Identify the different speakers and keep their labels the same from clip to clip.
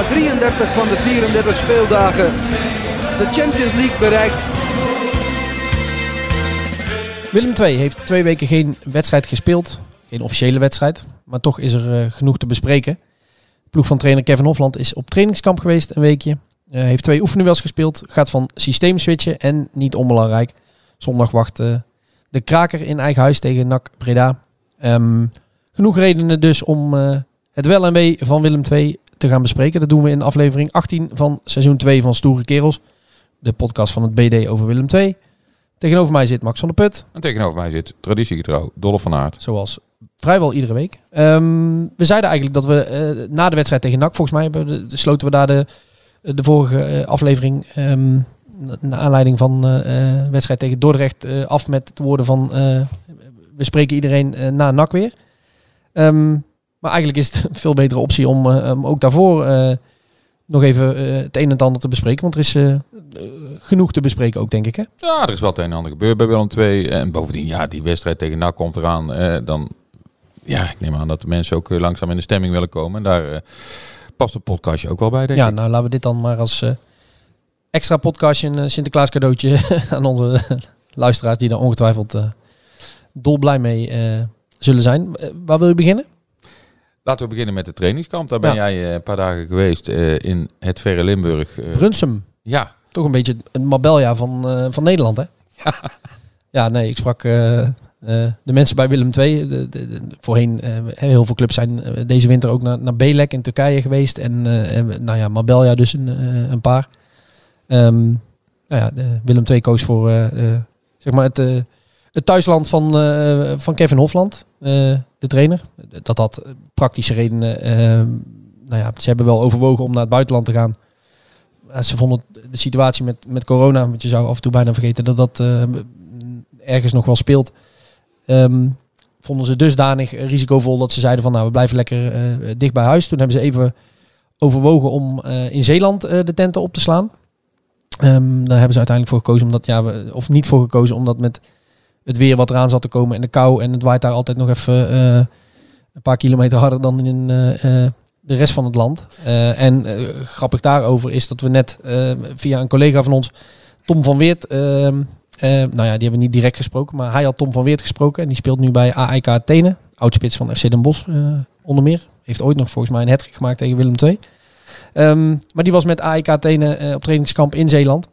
Speaker 1: na 33 van de 34 speeldagen de Champions League bereikt.
Speaker 2: Willem II heeft twee weken geen wedstrijd gespeeld. Geen officiële wedstrijd. Maar toch is er eh, genoeg te bespreken. Ploeg van trainer Kevin Hofland is op trainingskamp geweest een weekje. Eh, heeft twee oefenduels gespeeld. Gaat van systeem switchen. En niet onbelangrijk. Zondag wacht eh, de kraker in eigen huis tegen NAC Breda. Ehm, genoeg redenen dus om het wel en wee van Willem II te gaan bespreken. Dat doen we in aflevering 18 van seizoen 2 van Stoere Kerels. De podcast van het BD over Willem II. Tegenover mij zit Max van der Put.
Speaker 3: En tegenover mij zit traditiegetrouw Dolph van Aert.
Speaker 2: Zoals vrijwel iedere week. Ehm, we zeiden eigenlijk dat we eh, na de wedstrijd tegen NAC, volgens mij hebben we de- sloten we daar de, de vorige eh, aflevering, ehm, na- naar aanleiding van eh eh, wedstrijd tegen Dordrecht, af met de woorden van we spreken iedereen na NAC weer. Ehm, maar eigenlijk is het een veel betere optie om, om ook daarvoor eh, nog even eh, het een en het ander te bespreken. Want er is genoeg te bespreken ook, denk ik. Hè?
Speaker 3: Ja, er is wel het een en ander gebeurd bij Willem II. En bovendien, ja, die wedstrijd tegen NAC komt eraan. Dan, ja, ik neem aan dat de mensen ook langzaam in de stemming willen komen. En daar past het podcastje ook wel bij, denk
Speaker 2: Ja,
Speaker 3: ik.
Speaker 2: nou laten we dit dan maar als extra podcastje, een Sinterklaas cadeautje aan onze luisteraars die daar ongetwijfeld dolblij mee zullen zijn. Waar wil je beginnen?
Speaker 3: Laten we beginnen met de trainingskamp. Daar ben
Speaker 2: Ja.
Speaker 3: jij eh, een paar dagen geweest eh, in het verre Limburg. eh.
Speaker 2: Brunsum,
Speaker 3: ja,
Speaker 2: toch een beetje het Mabelja van, van Nederland, hè? Ja. nee, ik sprak de mensen bij Willem II. De, de, de- voorheen, heel veel clubs zijn deze winter ook naar, naar Belek in Turkije geweest. En, en, nou ja, Mabelja dus een, een paar. Ehm, nou ja, de Willem II koos voor zeg maar het, het thuisland van, eh, van Kevin Hofland, eh, de trainer. Dat had praktische redenen. eh, nou ja, ze hebben wel overwogen om naar het buitenland te gaan. Ze vonden de situatie met, met corona, want je zou af en toe bijna vergeten dat dat eh, ergens nog wel speelt. Ehm, vonden ze dusdanig risicovol dat ze zeiden van nou we blijven lekker eh, dicht bij huis. Toen hebben ze even overwogen om eh, in Zeeland eh, de tenten op te slaan. Ehm, daar hebben ze uiteindelijk voor gekozen omdat ja, we, of niet voor gekozen omdat met het weer wat eraan zat te komen en de kou en het waait daar altijd nog even eh, een paar kilometer harder dan in eh, eh, de rest van het land. En grappig daarover is dat we net via een collega van ons, Tom van Weert, nou ja, die hebben we niet direct gesproken, maar hij had Tom van Weert gesproken en die speelt nu bij AIK Athene, oudspits van FC Den Bosch onder meer. Heeft ooit nog volgens mij een hattrick gemaakt tegen Willem II. Ehm, maar die was met AIK Athene op trainingskamp in Zeeland.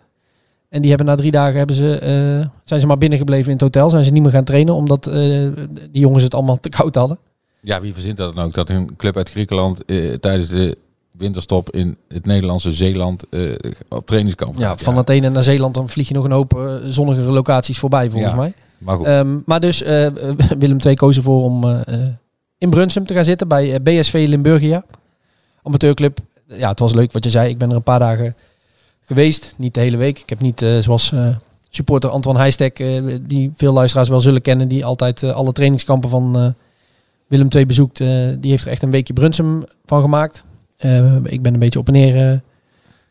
Speaker 2: En die hebben na drie dagen hebben ze, eh, zijn ze maar binnengebleven in het hotel. Zijn ze niet meer gaan trainen omdat eh, die jongens het allemaal te koud hadden.
Speaker 3: ja, wie verzint dat dan ook? Dat een club uit Griekenland eh, tijdens de winterstop in het Nederlandse Zeeland op trainingskamp
Speaker 2: Ja,
Speaker 3: gaat.
Speaker 2: van Athene naar Zeeland, dan vlieg je nog een hoop eh, zonnige locaties voorbij, volgens
Speaker 3: Ja.
Speaker 2: mij.
Speaker 3: Maar goed,
Speaker 2: Ehm, maar dus Willem II koos ervoor om in Brunsum te gaan zitten bij BSV Limburgia. Amateurclub. Ja, het was leuk wat je zei. Ik ben er een paar dagen geweest. Niet de hele week. Ik heb niet, eh, zoals eh, supporter Antoine Heijstek, eh, die veel luisteraars wel zullen kennen, die altijd alle trainingskampen van Willem II bezoekt. die heeft er echt een weekje Brunsum van gemaakt. Ik ben een beetje op en neer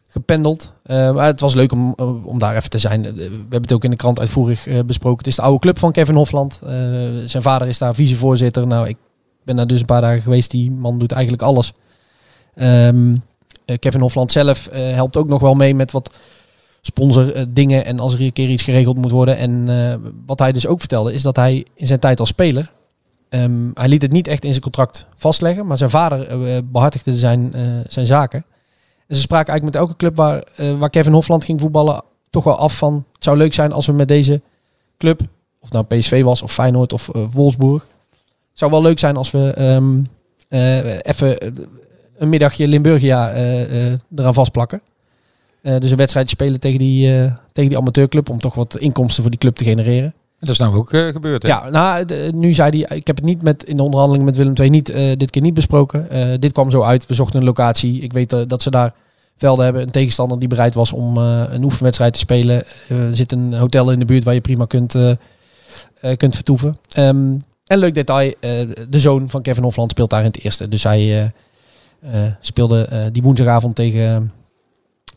Speaker 2: gependeld. Maar het was leuk om, om daar even te zijn. We hebben het ook in de krant uitvoerig besproken. Het is de oude club van Kevin Hofland. Zijn vader is daar vicevoorzitter. Nou, ik ben daar dus een paar dagen geweest. Die man doet eigenlijk alles. Ehm, eh, Kevin Hofland zelf eh, helpt ook nog wel mee met wat sponsor eh, en als er een keer iets geregeld moet worden. En eh, wat hij dus ook vertelde is dat hij in zijn tijd als speler, ehm, hij liet het niet echt in zijn contract vastleggen, maar zijn vader eh, behartigde zijn, eh, zijn zaken. En ze spraken eigenlijk met elke club waar, eh, waar Kevin Hofland ging voetballen toch wel af van het zou leuk zijn als we met deze club, of nou PSV was of Feyenoord of eh, Wolfsburg, het zou wel leuk zijn als we ehm, eh, even eh, een middagje Limburgia eh, eh, eraan vastplakken. Eh, dus een wedstrijdje spelen tegen die, tegen die amateurclub om toch wat inkomsten voor die club te genereren.
Speaker 3: dat is nou ook gebeurd, hè?
Speaker 2: Ja, nou, de- nu zei hij, ik heb het niet met, in de onderhandeling met Willem II niet, dit keer niet besproken. Dit kwam zo uit, we zochten een locatie. Ik weet dat ze daar velden hebben, een tegenstander die bereid was om een oefenwedstrijd te spelen. Er zit een hotel in de buurt waar je prima kunt, kunt vertoeven. Ehm, en leuk detail, de zoon van Kevin Hofland speelt daar in het eerste. Dus hij, speelde eh, die woensdagavond tegen,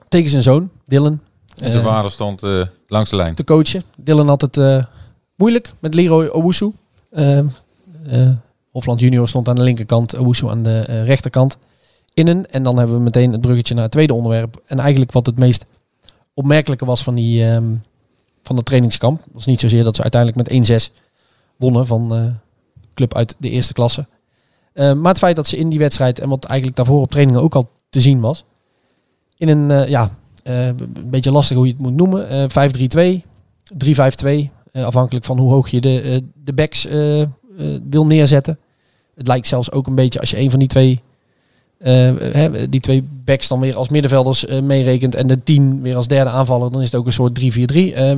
Speaker 2: tegen zijn zoon, Dylan.
Speaker 3: En zijn
Speaker 2: Eh,
Speaker 3: vader stond eh, langs de lijn.
Speaker 2: te coachen. Dylan had het eh, moeilijk met Leroy Owusu. Eh, eh, Hofland junior stond aan de linkerkant, Owusu aan de eh, rechterkant. Innen. En dan hebben we meteen het bruggetje naar het tweede onderwerp. En eigenlijk wat het meest opmerkelijke was van, die, ehm, van de trainingskamp. was niet zozeer dat ze uiteindelijk met 1-6 wonnen van eh club uit de eerste klasse. Eh, maar het feit dat ze in die wedstrijd, en wat eigenlijk daarvoor op trainingen ook al te zien was, in een, eh, ja, eh, een beetje lastig hoe je het moet noemen, eh 5-3-2, 3-5-2, eh, afhankelijk van hoe hoog je de, de backs wil neerzetten. Het lijkt zelfs ook een beetje als je een van die twee, hè, die twee backs dan weer als middenvelders meerekent en de 10 weer als derde aanvaller, dan is het ook een soort 3-4-3. Eh,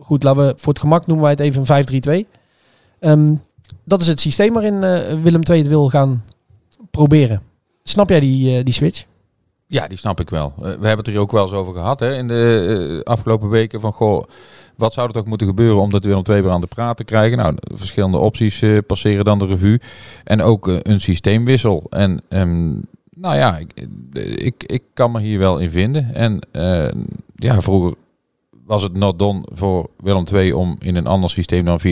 Speaker 2: goed, laten we voor het gemak noemen wij het even een 5-3-2. Ehm, dat is het systeem waarin eh, Willem II het wil gaan proberen. Snap jij die, eh, die switch?
Speaker 3: Ja, die snap ik wel. Eh, we hebben het er ook wel eens over gehad hè, in de afgelopen weken. Van goh, wat zou er toch moeten gebeuren om dat Willem II weer aan de praat te krijgen? Nou, de verschillende opties passeren dan de revue. En ook een systeemwissel. En ehm, nou ja, ik, ik, ik kan me hier wel in vinden. En ja, vroeger was het not done voor Willem II om in een ander systeem dan 4-3-3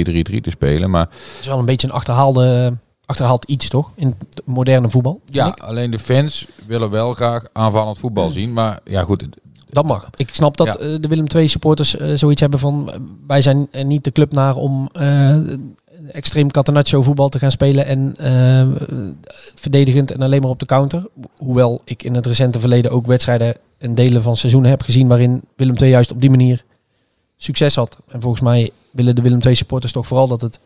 Speaker 3: te spelen. Maar
Speaker 2: Het is wel een beetje een achterhaalde, achterhaald iets, toch? In het moderne voetbal.
Speaker 3: ja,
Speaker 2: ik.
Speaker 3: alleen de fans willen wel graag aanvallend voetbal zien. Maar ja, goed,
Speaker 2: Dat mag. Ik snap dat
Speaker 3: Ja.
Speaker 2: eh, de Willem II supporters eh, zoiets hebben van... eh, wij zijn niet de club naar om extreem catenaccio voetbal te gaan spelen... en verdedigend en alleen maar op de counter. Hoewel ik in het recente verleden ook wedstrijden en delen van seizoenen heb gezien... waarin Willem II juist op die manier succes had. En volgens mij willen de Willem II supporters toch vooral dat het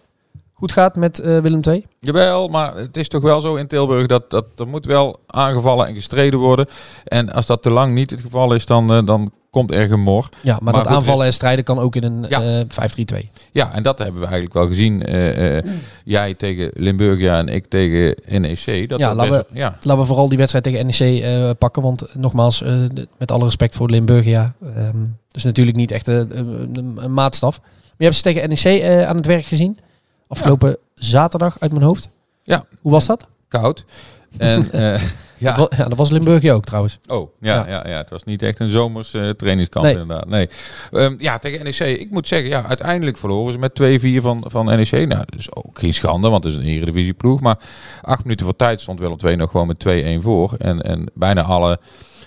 Speaker 2: goed gaat met eh, Willem II.
Speaker 3: Jawel, maar het is toch wel zo in Tilburg dat, dat er moet wel aangevallen en gestreden worden. En als dat te lang niet het geval is, dan, eh, dan komt er gemor.
Speaker 2: Ja, maar,
Speaker 3: Maar
Speaker 2: dat
Speaker 3: goed,
Speaker 2: aanvallen en strijden kan ook in een
Speaker 3: Ja.
Speaker 2: eh 5-3-2.
Speaker 3: Ja, en dat hebben we eigenlijk wel gezien. eh, eh, jij tegen Limburgia en ik tegen NEC. Dat
Speaker 2: Ja, laten
Speaker 3: best- ja.
Speaker 2: Laten we vooral die wedstrijd tegen NEC pakken. Want nogmaals, met alle respect voor Limburgia. ehm dus natuurlijk niet echt een, maatstaf. Maar je hebt ze tegen NEC aan het werk gezien. Afgelopen zaterdag uit mijn hoofd.
Speaker 3: Ja.
Speaker 2: Hoe was dat?
Speaker 3: koud. En eh, ja.
Speaker 2: Ja, dat was Limburgia ook trouwens.
Speaker 3: Oh, ja,
Speaker 2: Ja.
Speaker 3: ja. Ja, het was niet echt een zomers eh, trainingskamp
Speaker 2: Nee.
Speaker 3: inderdaad. Nee. Ehm, ja, tegen NEC. Ik moet zeggen, ja, uiteindelijk verloren ze met 2-4 van, van NEC. Nou, dat is ook geen schande, want het is een eredivisie ploeg. Maar acht minuten voor tijd stond Willem II nog gewoon met 2-1 voor. En, en bijna alle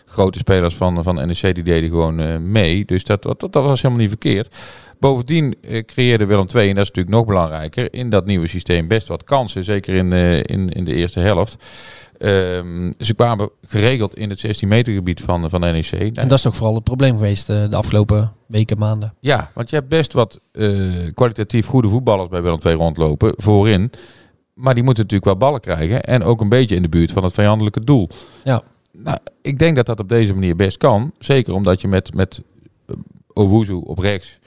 Speaker 3: grote spelers van, van NEC die deden gewoon eh, mee. Dus dat, dat, dat was helemaal niet verkeerd. Bovendien eh, creëerde Willem II, en dat is natuurlijk nog belangrijker, in dat nieuwe systeem best wat kansen. Zeker in, eh, in, in de eerste helft. Ehm, ze kwamen geregeld in het 16 meter gebied van, van NEC.
Speaker 2: En dat is toch vooral het probleem geweest eh, de afgelopen weken, maanden.
Speaker 3: Ja, want je hebt best wat kwalitatief goede voetballers bij Willem II rondlopen, voorin. Maar die moeten natuurlijk wel ballen krijgen. En ook een beetje in de buurt van het vijandelijke doel.
Speaker 2: Ja.
Speaker 3: Nou, ik denk dat dat op deze manier best kan. Zeker omdat je met, met Owuzu op rechts,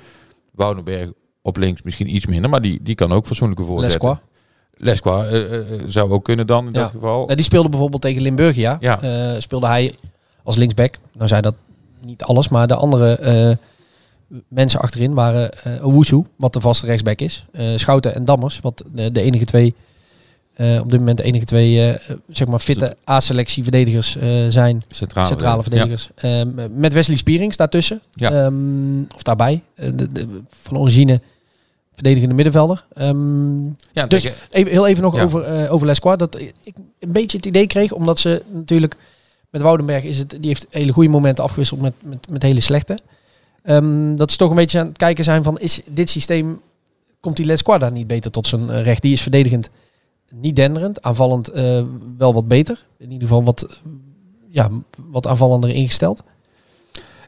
Speaker 3: Woudenberg op links misschien iets minder. Maar die, die kan ook fatsoenlijke voorzetten.
Speaker 2: Lesqua.
Speaker 3: Lesqua eh, eh, zou ook kunnen dan in
Speaker 2: Ja.
Speaker 3: dat geval.
Speaker 2: Nou, die speelde bijvoorbeeld tegen Limburgia.
Speaker 3: Ja.
Speaker 2: Eh, speelde hij als linksback. Nou zei dat niet alles, maar de andere mensen achterin waren eh Owusu, wat de vaste rechtsback is. Schouten en Dammers, wat de enige twee, eh, op dit moment de enige twee, eh, zeg maar fitte A-selectie verdedigers eh, zijn.
Speaker 3: Centrale,
Speaker 2: Centrale verdedigers. Ehm, met Wesley Spierings daartussen.
Speaker 3: Ja.
Speaker 2: Ehm, of daarbij. De, de- van origine verdedigende middenvelder. Ehm,
Speaker 3: Ja,
Speaker 2: Dus- Even, heel even nog
Speaker 3: Ja.
Speaker 2: over, over Lesqua. Dat ik een beetje het idee kreeg, omdat ze natuurlijk met Woudenberg is het, die heeft hele goede momenten afgewisseld met, met, met hele slechte. Dat ze toch een beetje aan het kijken zijn van, is dit systeem, komt die Lesqua daar niet beter tot zijn recht? Die is verdedigend niet denderend, aanvallend eh, wel wat beter. In ieder geval wat, ja, wat aanvallender ingesteld.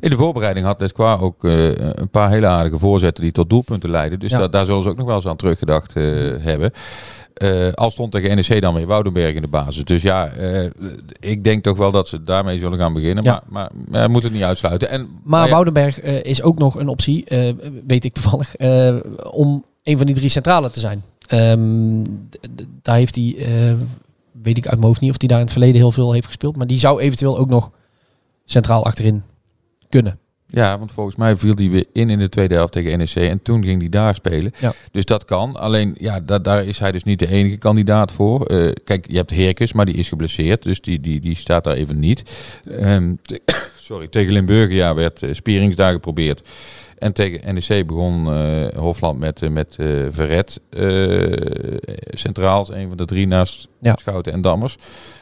Speaker 3: In de voorbereiding had Lesqua ook eh, een paar hele aardige voorzetten die tot doelpunten leiden. Dus
Speaker 2: Ja.
Speaker 3: da- daar zullen ze ook nog wel eens aan teruggedacht eh, hebben. Eh al stond tegen NEC dan weer Woudenberg in de basis. Dus ja, ik denk toch wel dat ze daarmee zullen gaan beginnen.
Speaker 2: Ja.
Speaker 3: Maar, maar, we moeten het niet uitsluiten. En,
Speaker 2: Maar
Speaker 3: ja,
Speaker 2: Woudenberg is ook nog een optie, weet ik toevallig, om een van die drie centralen te zijn. Ehm, daar heeft hij, eh, weet ik uit mijn hoofd niet of hij daar in het verleden heel veel heeft gespeeld, maar die zou eventueel ook nog centraal achterin kunnen.
Speaker 3: Ja, want volgens mij viel die weer in in de tweede helft tegen NEC en toen ging hij daar spelen.
Speaker 2: Ja.
Speaker 3: Dus dat kan. Alleen, ja, da daar is hij dus niet de enige kandidaat voor. Eh, kijk, je hebt Herkes, maar die is geblesseerd, dus die, die, die staat daar even niet. Ehm, sorry, tegen Limburg ja, werd uh, Spierings daar geprobeerd. En tegen NEC begon eh, Hofland met, eh, met eh, Verret eh, centraal, een van de drie naast
Speaker 2: Ja.
Speaker 3: Schouten en Dammers.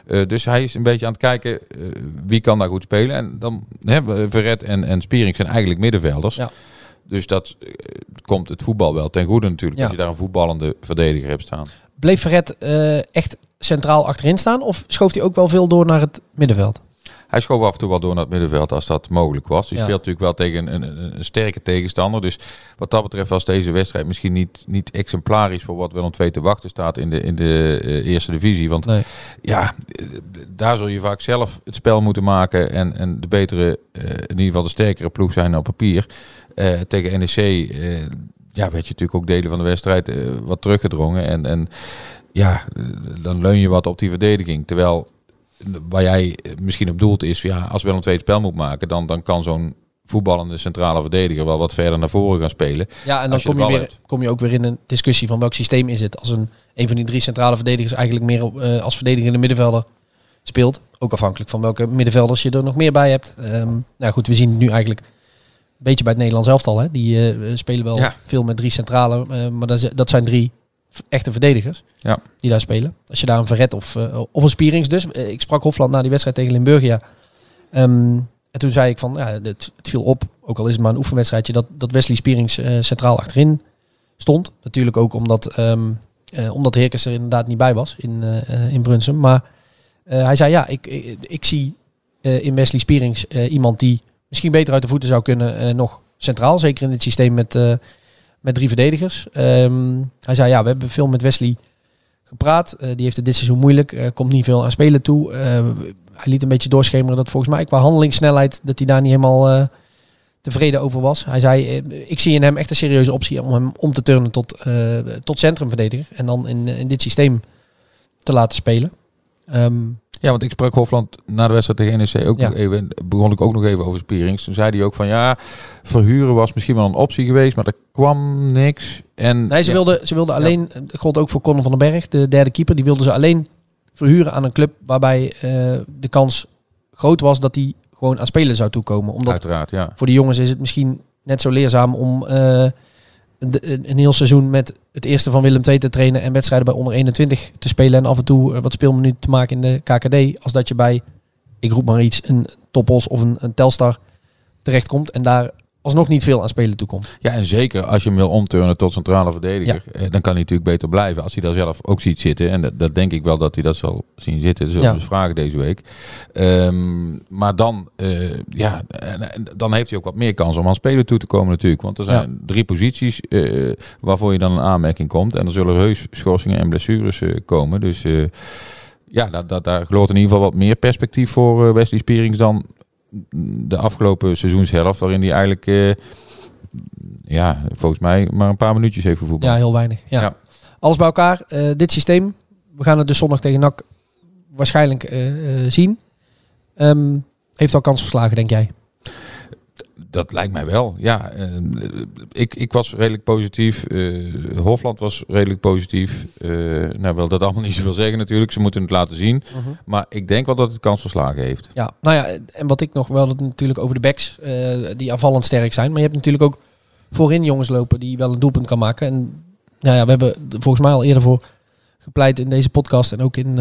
Speaker 3: Eh, dus hij is een beetje aan het kijken eh, wie kan daar goed spelen. En dan hebben Verret en, en Spiering zijn eigenlijk middenvelders.
Speaker 2: Ja.
Speaker 3: Dus dat eh, komt het voetbal wel ten goede natuurlijk.
Speaker 2: Ja.
Speaker 3: Als je daar een voetballende verdediger hebt staan.
Speaker 2: Bleef Verret eh, echt centraal achterin staan? Of schoof hij ook wel veel door naar het middenveld?
Speaker 3: Hij schoof af en toe wel door naar het middenveld als dat mogelijk was. Hij
Speaker 2: Ja.
Speaker 3: speelt natuurlijk wel tegen een, een, een sterke tegenstander. Dus wat dat betreft was deze wedstrijd misschien niet, niet exemplarisch voor wat Willem II te wachten staat in de, in de eh, eerste divisie. Want
Speaker 2: Nee.
Speaker 3: ja, eh, daar zul je vaak zelf het spel moeten maken. En, en de betere, eh, in ieder geval de sterkere ploeg zijn op papier. Tegen NEC ja, werd je natuurlijk ook delen van de wedstrijd wat teruggedrongen. En, en ja, dan leun je wat op die verdediging. Terwijl waar jij misschien op doelt is, ja, als Willem II het spel moet maken, dan, dan kan zo'n voetballende centrale verdediger wel wat verder naar voren gaan spelen.
Speaker 2: Ja, en dan
Speaker 3: je
Speaker 2: kom je, weer,
Speaker 3: hebt.
Speaker 2: kom je ook weer in een discussie van welk systeem is het. Als een, een van die drie centrale verdedigers eigenlijk meer op, eh, als verdedigende middenvelder speelt. Ook afhankelijk van welke middenvelders je er nog meer bij hebt. Ehm, nou goed, we zien het nu eigenlijk een beetje bij het Nederlands elftal. Hè. Die eh, spelen wel
Speaker 3: Ja.
Speaker 2: veel met drie centrale, eh, maar dat, dat zijn drie echte verdedigers
Speaker 3: Ja.
Speaker 2: die daar spelen. Als je daar een Verret of, eh, of een Spierings dus. Eh, ik sprak Hofland na die wedstrijd tegen Limburgia. Ehm, en toen zei ik van, ja, het, het viel op, ook al is het maar een oefenwedstrijdje, dat, dat Wesley Spierings eh, centraal achterin stond. Natuurlijk ook omdat, ehm eh, omdat Heerkens er inderdaad niet bij was in, in Brunsum. Maar hij zei, ja, ik, ik, ik zie in Wesley Spierings iemand die misschien beter uit de voeten zou kunnen nog centraal. Zeker in dit systeem met, met drie verdedigers. Ehm, hij zei, ja, we hebben veel met Wesley gepraat. Eh, die heeft het dit seizoen moeilijk. komt niet veel aan spelen toe. Eh, hij liet een beetje doorschemeren dat volgens mij qua handelingssnelheid dat hij daar niet helemaal eh, tevreden over was. Hij zei, ik zie in hem echt een serieuze optie om hem om te turnen tot, tot centrumverdediger. En dan in, in dit systeem te laten spelen. Ehm,
Speaker 3: Ja, want ik sprak Hofland na de wedstrijd tegen NEC ook
Speaker 2: Ja.
Speaker 3: nog even. Begon ik ook nog even over Spierings. Toen zei hij ook van ja, verhuren was misschien wel een optie geweest, maar er kwam niks. En
Speaker 2: nee, ze,
Speaker 3: ja,
Speaker 2: wilde, ze wilde alleen, dat gold ook voor Conor van den Berg, de derde keeper, die wilde ze alleen verhuren aan een club waarbij eh, de kans groot was dat hij gewoon aan spelen zou toekomen. Omdat
Speaker 3: uiteraard, ja.
Speaker 2: voor de jongens is het misschien net zo leerzaam om eh, een, een heel seizoen met het eerste van Willem II te trainen en wedstrijden bij onder 21 te spelen. En af en toe eh, wat speelminuten te maken in de KKD, als dat je bij, ik roep maar iets, een Topos of een, een Telstar terechtkomt. En daar alsnog niet veel aan spelen toekomt.
Speaker 3: Ja, en zeker als je hem wil omturnen tot centrale verdediger, eh, dan kan hij natuurlijk beter blijven. Als hij daar zelf ook ziet zitten, en dat, dat denk ik wel dat hij dat zal zien zitten, dat zullen we
Speaker 2: Ja.
Speaker 3: dus vragen deze week. Ehm, maar dan, eh, ja, en, en dan heeft hij ook wat meer kans om aan spelen toe te komen natuurlijk. Want er zijn drie posities eh, waarvoor je dan een aanmerking komt. En er zullen heus schorsingen en blessures komen. Dus ja, dat, dat, daar gelooft in ieder geval wat meer perspectief voor Wesley Spierings dan de afgelopen seizoenshelft, waarin hij eigenlijk... eh, ja, volgens mij maar een paar minuutjes heeft gevoetbald.
Speaker 2: Ja, heel weinig. Ja.
Speaker 3: Ja.
Speaker 2: Alles bij elkaar, eh, dit systeem, we gaan het dus zondag tegen NAC waarschijnlijk eh, zien. Ehm, heeft al kans verslagen, denk jij?
Speaker 3: Dat lijkt mij wel. Ja, eh, ik, ik was redelijk positief. Eh, Hofland was redelijk positief. Eh, nou, wil dat allemaal niet zoveel zeggen natuurlijk. Ze moeten het laten zien. Maar ik denk wel dat het kans verslagen heeft.
Speaker 2: Ja, nou ja, en wat ik nog wel het natuurlijk over de backs, eh, die aanvallend sterk zijn. Maar je hebt natuurlijk ook voorin jongens lopen die wel een doelpunt kan maken. En nou ja, we hebben er volgens mij al eerder voor gepleit in deze podcast en ook in,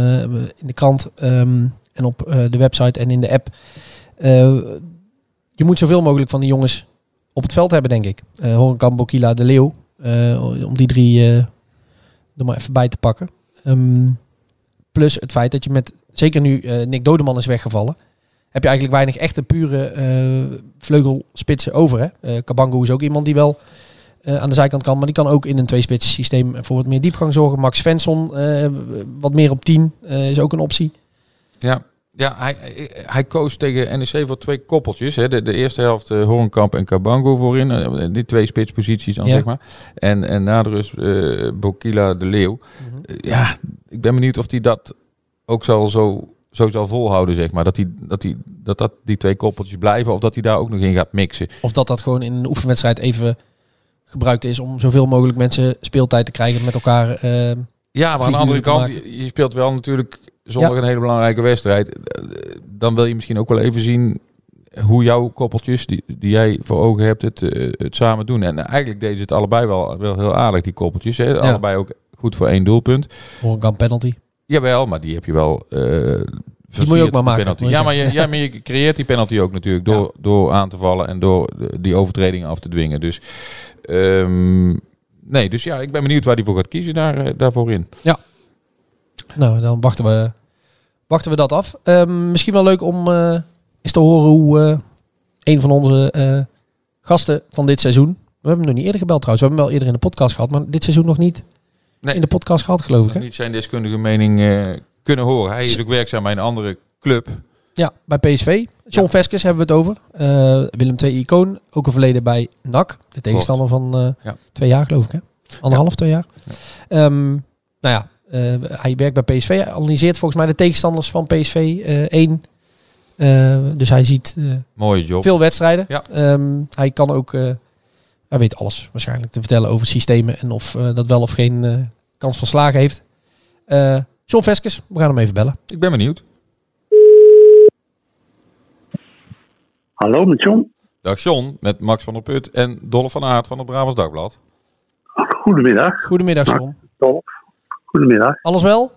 Speaker 2: in de krant ehm, en op de website en in de app. Je moet zoveel mogelijk van die jongens op het veld hebben, denk ik. Eh Horenkamp, Bokila, De Leeuw. eh, om die drie er maar even bij te pakken. Ehm, plus het feit dat je met, zeker nu Nick Dodeman is weggevallen, heb je eigenlijk weinig echte pure vleugelspitsen over. Hè? Kabango is ook iemand die wel aan de zijkant kan, maar die kan ook in een tweespits systeem voor wat meer diepgang zorgen. Max Svensson, wat meer op 10, eh, is ook een optie.
Speaker 3: Ja, ja hij, hij- koos tegen NEC voor twee koppeltjes. Hè. De, de eerste helft uh, Horenkamp en Cabango voorin. eh, die twee spitsposities dan,
Speaker 2: Ja.
Speaker 3: zeg maar. En, en na de rust eh, Bokila de Leeuw. Eh, ja, ik ben benieuwd of hij dat ook zal zo zo zal volhouden, zeg maar. Dat die, dat, die, dat, dat die twee koppeltjes blijven of dat hij daar ook nog in gaat mixen.
Speaker 2: Of dat dat gewoon in een oefenwedstrijd even gebruikt is om zoveel mogelijk mensen speeltijd te krijgen met elkaar.
Speaker 3: Ja, maar aan de andere kant, je, je speelt wel natuurlijk zondag
Speaker 2: Ja.
Speaker 3: een hele belangrijke wedstrijd. Eh, Dan wil je misschien ook wel even zien hoe jouw koppeltjes, die, die jij voor ogen hebt, het, eh, het samen doen. En eigenlijk deden ze het allebei wel, wel heel aardig, die koppeltjes. Hè? Allebei ook goed voor één doelpunt.
Speaker 2: voor een kan penalty.
Speaker 3: Jawel, maar die heb je wel. eh
Speaker 2: moet je ook maar maken,
Speaker 3: penalty. Ja, maar je, ja, maar je creëert die penalty ook natuurlijk door, door aan te vallen en door die overtredingen af te dwingen. Dus ehm, nee, dus ja, ik ben benieuwd waar hij voor gaat kiezen daar, daarvoor in.
Speaker 2: Nou, dan wachten we, wachten we dat af. Ehm, misschien wel leuk om eh eens te horen hoe eh, een van onze eh, gasten van dit seizoen. We hebben hem nog niet eerder gebeld trouwens. We hebben hem wel eerder in de podcast gehad, maar dit seizoen nog niet
Speaker 3: Nee.
Speaker 2: in de podcast gehad, geloof ik. Hè?
Speaker 3: niet zijn deskundige mening kunnen horen. Hij is ook werkzaam bij een andere club.
Speaker 2: Ja, bij PSV. John
Speaker 3: Ja.
Speaker 2: Veskes hebben we het over. Willem II icoon. Ook een verleden bij NAC. De tegenstander van
Speaker 3: Ja.
Speaker 2: twee jaar, geloof ik. Hè? Anderhalf, twee jaar. Ehm, nou ja, hij werkt bij PSV. Hij analyseert volgens mij de tegenstanders van PSV eh één. Eh, dus hij ziet eh,
Speaker 3: Mooie job.
Speaker 2: veel wedstrijden.
Speaker 3: Ja.
Speaker 2: Ehm, hij kan ook, eh, hij weet alles waarschijnlijk te vertellen over systemen en of eh, dat wel of geen eh, kans van slagen heeft. Eh John Veskes, we gaan hem even bellen.
Speaker 3: Ik ben benieuwd.
Speaker 4: Hallo, met John.
Speaker 3: Dag John, met Max van der Put en Dolle van Aert van het Brabants Dagblad.
Speaker 4: Goedemiddag.
Speaker 2: Goedemiddag, John.
Speaker 4: Dolf. Goedemiddag.
Speaker 2: Alles wel?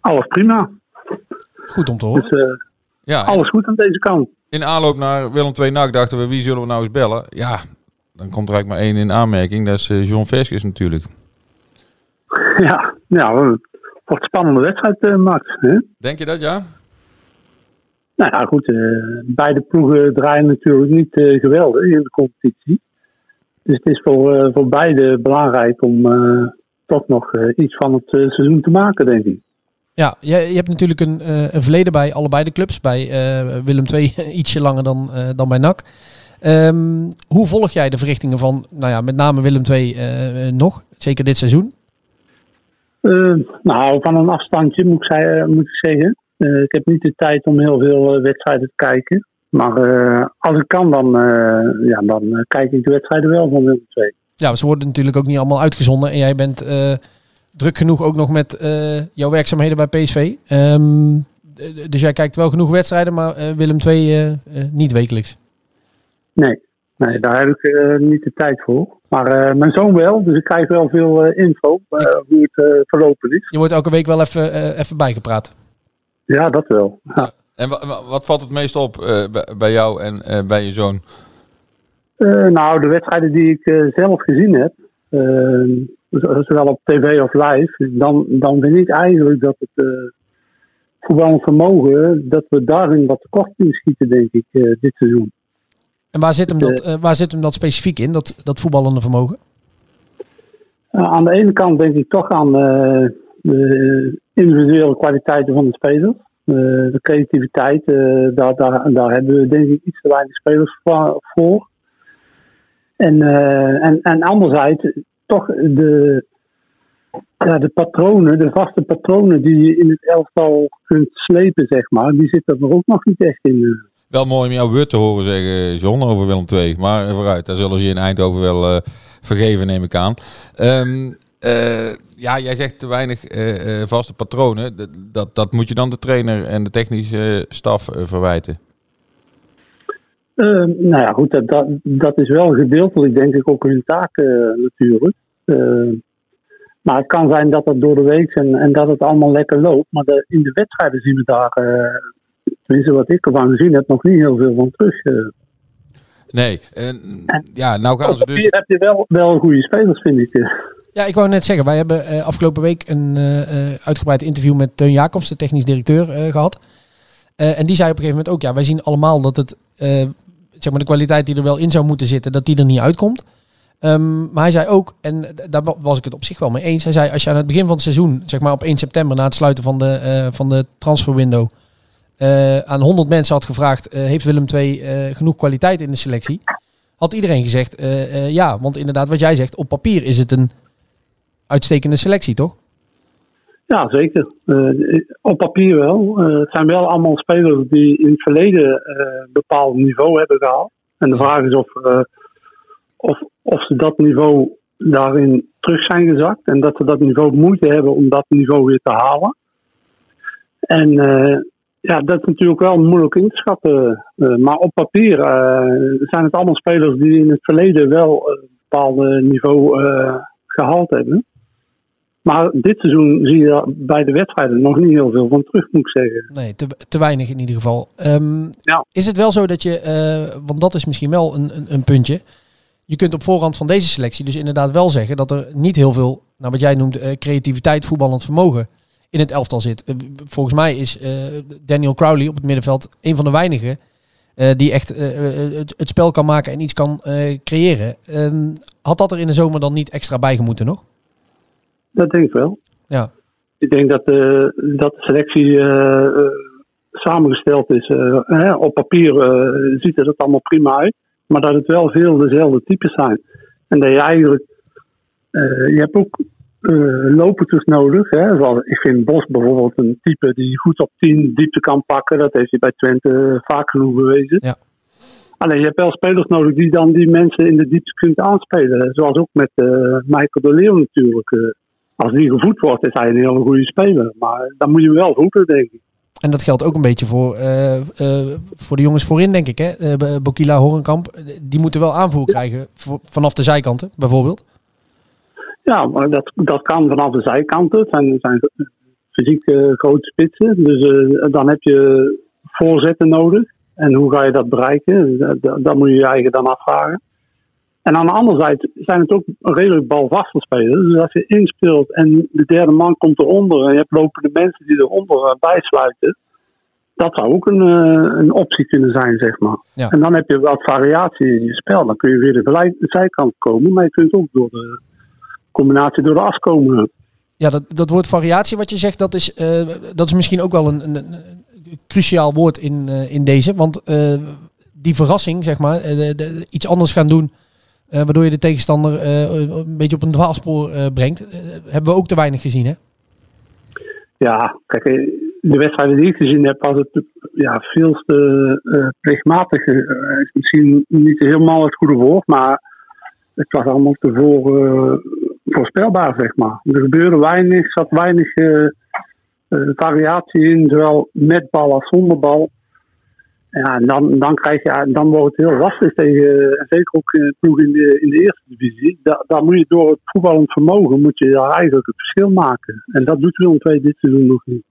Speaker 4: Alles prima.
Speaker 2: Goed om te horen.
Speaker 4: Dus eh,
Speaker 3: Ja,
Speaker 4: alles goed aan deze kant.
Speaker 3: in aanloop naar Willem II NAC dachten we, wie zullen we nou eens bellen? Ja, dan komt er eigenlijk maar één in aanmerking. Dat is eh, John Veskes natuurlijk.
Speaker 4: ja, ja, het wordt een spannende wedstrijd, eh, Max. Hè?
Speaker 3: Denk je dat, ja?
Speaker 4: Nou ja, goed. eh, beide ploegen draaien natuurlijk niet eh, geweldig in de competitie. Dus het is voor, voor beide belangrijk om eh, toch nog eh, iets van het eh, seizoen te maken, denk ik.
Speaker 2: Ja, je, je hebt natuurlijk een, eh, een verleden bij allebei de clubs. Bij Willem II ietsje langer dan, dan bij NAC. Ehm, hoe volg jij de verrichtingen van, nou ja, met name Willem II nog? Zeker dit seizoen?
Speaker 4: Nou, van een afstandje moet ik, zei- moet ik zeggen. Ik heb niet de tijd om heel veel wedstrijden te kijken. Maar als ik kan, dan, ja, dan kijk ik de wedstrijden wel van Willem II.
Speaker 2: Ja, ze worden natuurlijk ook niet allemaal uitgezonden. En jij bent eh, druk genoeg ook nog met eh, jouw werkzaamheden bij PSV. Ehm, dus jij kijkt wel genoeg wedstrijden, maar eh, Willem II niet wekelijks.
Speaker 4: Nee, nee daar heb ik eh, niet de tijd voor. Maar eh, mijn zoon wel, dus ik krijg wel veel eh, info eh, hoe het verlopen is.
Speaker 2: Je wordt elke week wel even, eh, even bijgepraat.
Speaker 4: Ja, dat wel. Ja.
Speaker 3: En wa- wa- wat valt het meest op eh, bij- bij jou en eh, bij je zoon?
Speaker 4: Eh, nou, de wedstrijden die ik eh, zelf gezien heb, eh, zowel op tv of live, dan, dan vind ik eigenlijk dat het voetballend vermogen, dat we daarin wat tekort in schieten, denk ik, dit seizoen.
Speaker 2: En waar zit hem dat, waar zit hem dat specifiek in, dat, dat voetballende vermogen?
Speaker 4: Aan de ene kant denk ik toch aan de individuele kwaliteiten van de spelers. De creativiteit, daar, daar, daar hebben we denk ik iets te weinig spelers voor. En, eh, en, en anderzijds toch de, ja, de patronen, de vaste patronen die je in het elftal kunt slepen, zeg maar, die zitten er ook nog niet echt in.
Speaker 3: Wel mooi om jouw woord te horen zeggen, John, over Willem II. Maar vooruit, daar zullen ze je in Eindhoven wel eh, vergeven, neem ik aan. Ehm, eh, ja, jij zegt te weinig eh, eh, vaste patronen. D- Dat, dat moet je dan de trainer en de technische staf eh, verwijten.
Speaker 4: Eh, nou ja, goed, dat, dat, dat is wel gedeeltelijk denk ik ook hun taak eh, natuurlijk. Eh, maar het kan zijn dat het door de week en, en dat het allemaal lekker loopt. Maar de, in de wedstrijden zien we daar, eh, tenminste wat ik ervan gezien heb, nog niet heel veel van terug. eh.
Speaker 3: Nee, en, ja, nou gaan ze dus...
Speaker 4: heb je wel, wel goede spelers, vind ik.
Speaker 2: Ja, ik wou net zeggen, wij hebben eh, afgelopen week een eh, eh, uitgebreid interview met Teun Jacobs, de technisch directeur, eh, gehad. Eh, en die zei op een gegeven moment ook, ja, wij zien allemaal dat het, eh, zeg maar de kwaliteit die er wel in zou moeten zitten, dat die er niet uitkomt. Ehm, maar hij zei ook, en daar wa- was ik het op zich wel mee eens, hij zei als je aan het begin van het seizoen, zeg maar op 1 september na het sluiten van de, eh, van de transferwindow, eh, aan 100 mensen had gevraagd, eh, heeft Willem II genoeg kwaliteit in de selectie? Had iedereen gezegd, ja, want inderdaad wat jij zegt, op papier is het een uitstekende selectie, toch?
Speaker 4: Ja, zeker. Uh, op papier wel. Uh, het zijn wel allemaal spelers die in het verleden een bepaald niveau hebben gehaald. En de vraag is of, of, of ze dat niveau daarin terug zijn gezakt. En dat ze dat niveau moeite hebben om dat niveau weer te halen. En ja, dat is natuurlijk wel moeilijk in te schatten. maar op papier zijn het allemaal spelers die in het verleden wel een bepaald niveau gehaald hebben. Maar dit seizoen zie je bij de wedstrijden nog niet heel veel van terug, moet ik zeggen.
Speaker 2: Nee, te, te weinig in ieder geval. Um, ja. Is het wel zo dat je, uh, want dat is misschien wel een, een, een, puntje. Je kunt op voorhand van deze selectie dus inderdaad wel zeggen dat er niet heel veel, nou wat jij noemt, uh, creativiteit, voetballend vermogen in het elftal zit. Uh, volgens mij is Daniel Crowley op het middenveld een van de weinigen die echt het, het, spel kan maken en iets kan creëren. Ehm, had dat er in de zomer dan niet extra bijgemoeten nog?
Speaker 4: Dat denk ik wel.
Speaker 2: Ja.
Speaker 4: Ik denk dat, uh, dat de selectie uh, samengesteld is. Uh, op papier ziet het allemaal prima uit. Maar dat het wel veel dezelfde types zijn. En dat je eigenlijk... je hebt ook lopers nodig. Hè? Zoals, ik vind Bos bijvoorbeeld een type die goed op 10 diepte kan pakken. Dat heeft hij bij Twente vaak genoeg bewezen.
Speaker 2: Ja.
Speaker 4: Alleen je hebt wel spelers nodig die dan die mensen in de diepte kunt aanspelen. Zoals ook met Michael de Leeuw natuurlijk als die gevoed wordt, is hij een hele goede speler. Maar dan moet je wel voeten, denk ik.
Speaker 2: En dat geldt ook een beetje voor, uh, uh, voor de jongens voorin, denk ik. Hè? Uh, Bokila, Horenkamp, die moeten wel aanvoer krijgen vanaf de zijkanten, bijvoorbeeld.
Speaker 4: Ja, maar dat, dat kan vanaf de zijkanten. Het zijn, zijn fysiek grote spitsen. Dus dan heb je voorzetten nodig. En hoe ga je dat bereiken? Dat, dat moet je je eigen dan afvragen. En aan de andere zijde zijn het ook redelijk balvaste spelers. Dus als je inspeelt en de derde man komt eronder en je hebt lopende mensen die eronder eh, bijsluiten. Dat zou ook een, eh, een optie kunnen zijn, zeg maar. En dan heb je wat variatie in je spel. Dan kun je weer de, zijkant komen, maar je kunt ook door de combinatie door de as komen.
Speaker 2: Ja, dat, dat woord variatie wat je zegt, dat is, uh, dat is misschien ook wel een, een, een cruciaal woord in, uh, in deze. Want die verrassing, zeg maar, de, de, iets anders gaan doen uh, waardoor je de tegenstander uh, een beetje op een dwaalspoor uh, brengt. hebben we ook te weinig gezien, hè?
Speaker 4: Ja, kijk, de wedstrijden die ik gezien heb, was het ja, veel te plichtmatig. misschien niet helemaal het goede woord, maar het was allemaal te voor, voorspelbaar, zeg maar. Er gebeurde weinig, zat weinig variatie in, zowel met bal als zonder bal. Ja, dan, dan, krijg je, dan wordt het heel lastig tegen, zeker ook ploeg in de, in de eerste divisie. Da, daar moet je door het voetballend vermogen, moet je eigenlijk het verschil maken. En dat doet Willem II dit seizoen nog niet.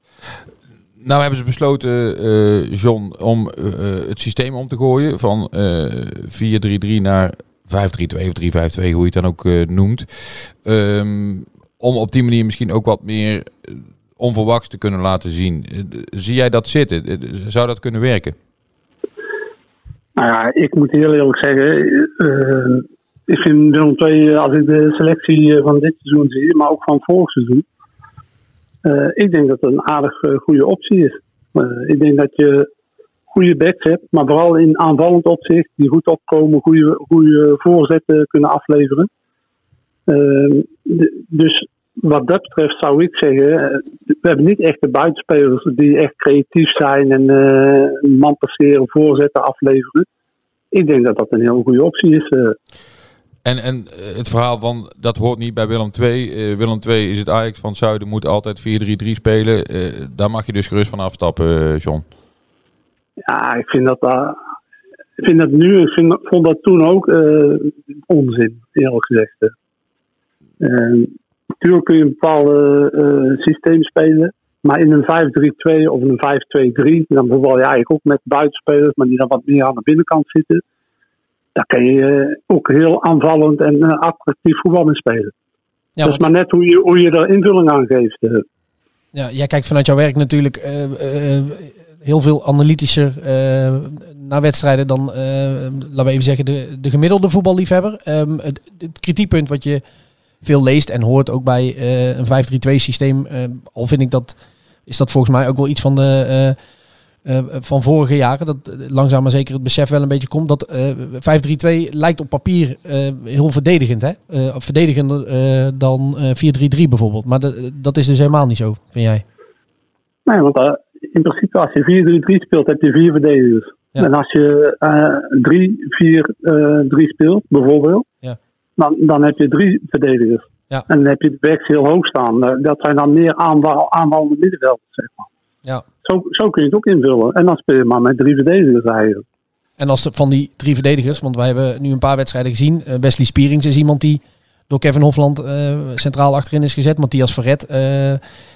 Speaker 3: Nou hebben ze besloten, uh, John, om uh, het systeem om te gooien van uh, 4-3-3 naar 5-3-2 of 3-5-2, hoe je het dan ook noemt. Um, om op die manier misschien ook wat meer onverwachts te kunnen laten zien. zie jij dat zitten? Zou dat kunnen werken?
Speaker 4: Nou ja, ik moet heel eerlijk zeggen, uh, ik vind Willem II, als ik de selectie van dit seizoen zie, maar ook van vorig seizoen, ik denk dat het een aardig goede optie is. ik denk dat je goede backs hebt, maar vooral in aanvallend opzicht, die goed opkomen, goede, goede voorzetten kunnen afleveren. dus wat dat betreft zou ik zeggen, we hebben niet echt de buitenspelers die echt creatief zijn en uh, man passeren, voorzetten, afleveren. Ik denk dat dat een heel goede optie is. Uh.
Speaker 3: En, en eh, het verhaal van dat hoort niet bij Willem II. Uh, Willem II is het Ajax van het Zuiden, moet altijd 4-3-3 spelen. daar mag je dus gerust van afstappen, John.
Speaker 4: Ja, ik vind dat, ik vind dat nu, ik vind, vond dat toen ook onzin, eerlijk gezegd. Natuurlijk kun je een bepaald uh, systeem spelen. Maar in een 5-3-2 of een 5-2-3, dan voetbal je eigenlijk ook met buitenspelers, maar die dan wat meer aan de binnenkant zitten. Daar kan je eh, ook heel aanvallend en attractief voetbal in spelen. Ja, dus maar net hoe je, hoe je er invulling aan geeft.
Speaker 2: Ja, jij kijkt vanuit jouw werk natuurlijk heel veel analytischer naar wedstrijden dan, laten we even zeggen, de, de gemiddelde voetballiefhebber. Um, het, het kritiekpunt wat je veel leest en hoort ook bij uh, een 5-3-2 systeem. Uh, al vind ik dat, is dat volgens mij ook wel iets van de eh, van vorige jaren, dat eh, langzaam maar zeker het besef wel een beetje komt, dat eh 5-3-2 lijkt op papier eh, heel verdedigend, hè? Eh, verdedigender eh, dan eh 4-3-3 bijvoorbeeld. Maar dat is dus helemaal niet zo, vind jij?
Speaker 4: Nee, want eh, in principe als je 4-3-3 speelt, heb je vier verdedigers.
Speaker 2: Ja.
Speaker 4: En als je eh 3-4-3 speelt, bijvoorbeeld,
Speaker 2: Ja.
Speaker 4: Dan, dan heb je drie verdedigers.
Speaker 2: Ja.
Speaker 4: En dan heb je de backs heel hoog staan. Eh, dat zijn dan meer aanval, aanvallende middenvelders, zeg maar.
Speaker 2: Ja.
Speaker 4: Zo, zo kun je het ook invullen. En dan speel je maar met drie verdedigers eigenlijk.
Speaker 2: En als de, van die drie verdedigers, want wij hebben nu een paar wedstrijden gezien. eh, Wesley Spierings is iemand die door Kevin Hofland eh, centraal achterin is gezet. Matthias Verret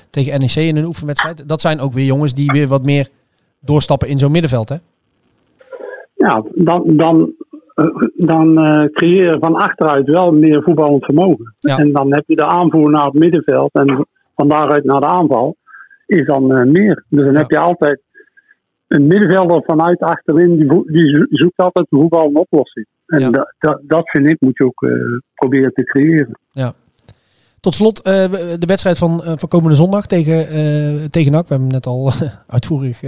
Speaker 2: tegen NEC in een oefenwedstrijd. Dat zijn ook weer jongens die weer wat meer doorstappen in zo'n middenveld, hè?
Speaker 4: Ja, dan, dan, dan eh, creëer je van achteruit wel meer voetballend vermogen.
Speaker 2: Ja.
Speaker 4: En dan heb je de aanvoer naar het middenveld en van daaruit naar de aanval is dan eh, meer. Dus dan
Speaker 2: Ja.
Speaker 4: heb je altijd een middenvelder vanuit achterin, die, die zo- zoekt altijd de voetballende oplossing. En
Speaker 2: Ja.
Speaker 4: dat, dat, dat vind ik moet je ook eh, proberen te creëren.
Speaker 2: Tot slot eh, de wedstrijd van, eh, van komende zondag tegen, eh tegen NAC. We hebben hem net al uitvoerig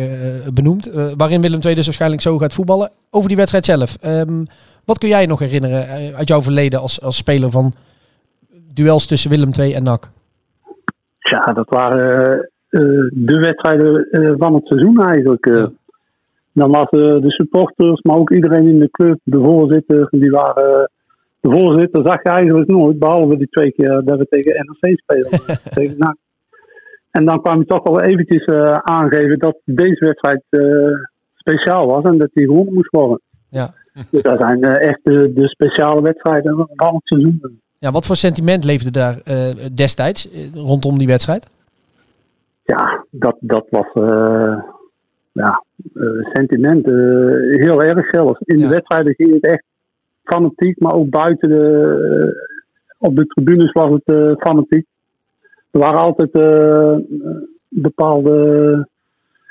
Speaker 2: benoemd. waarin Willem II dus waarschijnlijk zo gaat voetballen. Over die wedstrijd zelf. Ehm, wat kun jij nog herinneren uit jouw verleden als, als speler van duels tussen Willem II en NAC?
Speaker 4: Ja, dat waren de wedstrijden van het seizoen eigenlijk.
Speaker 2: Ja.
Speaker 4: Dan was de supporters, maar ook iedereen in de club, de voorzitter, die waren. De voorzitter zag je eigenlijk nooit, behalve die twee keer dat we tegen NRC speelden. tegen NAC. En dan kwam je toch wel eventjes eh, aangeven dat deze wedstrijd eh, speciaal was en dat die gewonnen moest worden.
Speaker 2: Ja.
Speaker 4: Dus dat zijn eh, echt de, de speciale wedstrijden van het seizoen.
Speaker 2: Ja, wat voor sentiment leefde daar destijds rondom die wedstrijd?
Speaker 4: ja, dat, dat was ja, sentiment. heel erg zelfs. In
Speaker 2: Ja.
Speaker 4: de wedstrijden ging het echt fanatiek, maar ook buiten de, eh, op de tribunes was het eh, fanatiek. Er waren altijd eh, bepaalde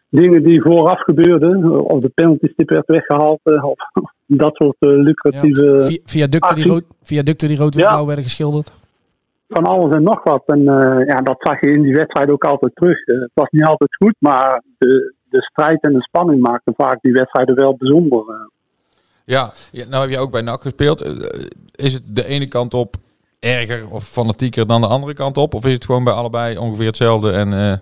Speaker 4: dingen die vooraf gebeurden. Of de penaltystip werd weggehaald. eh, Of dat soort lucratieve...
Speaker 2: Vi- viaducten, die rood, viaducten die rood en
Speaker 4: Ja.
Speaker 2: blauw werden geschilderd.
Speaker 4: van alles en nog wat. En ja, dat zag je in die wedstrijd ook altijd terug. Het was niet altijd goed, maar de, de strijd en de spanning maakten vaak die wedstrijden wel bijzonder. Eh.
Speaker 3: Ja, ja, nou heb je ook bij NAC gespeeld. Eh, Is het de ene kant op erger of fanatieker dan de andere kant op? Of is het gewoon bij allebei ongeveer hetzelfde? En eh,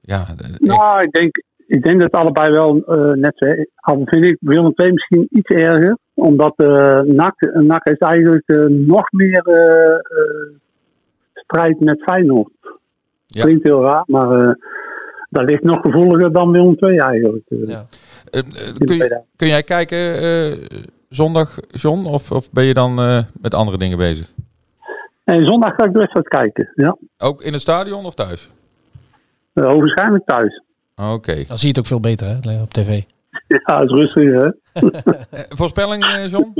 Speaker 3: ja, eh,
Speaker 4: Nou, ik denk, ik denk dat allebei wel eh, net zo. Al vind ik Willem II misschien iets erger, omdat eh NAC, NAC heeft eigenlijk eh, nog meer eh, eh, strijd met Feyenoord.
Speaker 3: Ja.
Speaker 4: Klinkt heel raar, maar eh, dat ligt nog gevoeliger dan Willem II eigenlijk. eh.
Speaker 2: Ja.
Speaker 3: eh, eh, kun, je- kun jij kijken eh, zondag, John? Of, of ben je dan eh, met andere dingen bezig?
Speaker 4: En zondag ga ik de wedstrijd kijken. Ja,
Speaker 3: Ook in het stadion of thuis?
Speaker 4: uh, waarschijnlijk thuis.
Speaker 3: Oké.
Speaker 2: Dan zie je het ook veel beter hè, op tv.
Speaker 4: Ja, het is rustig hè.
Speaker 3: Eh, voorspelling, eh, John?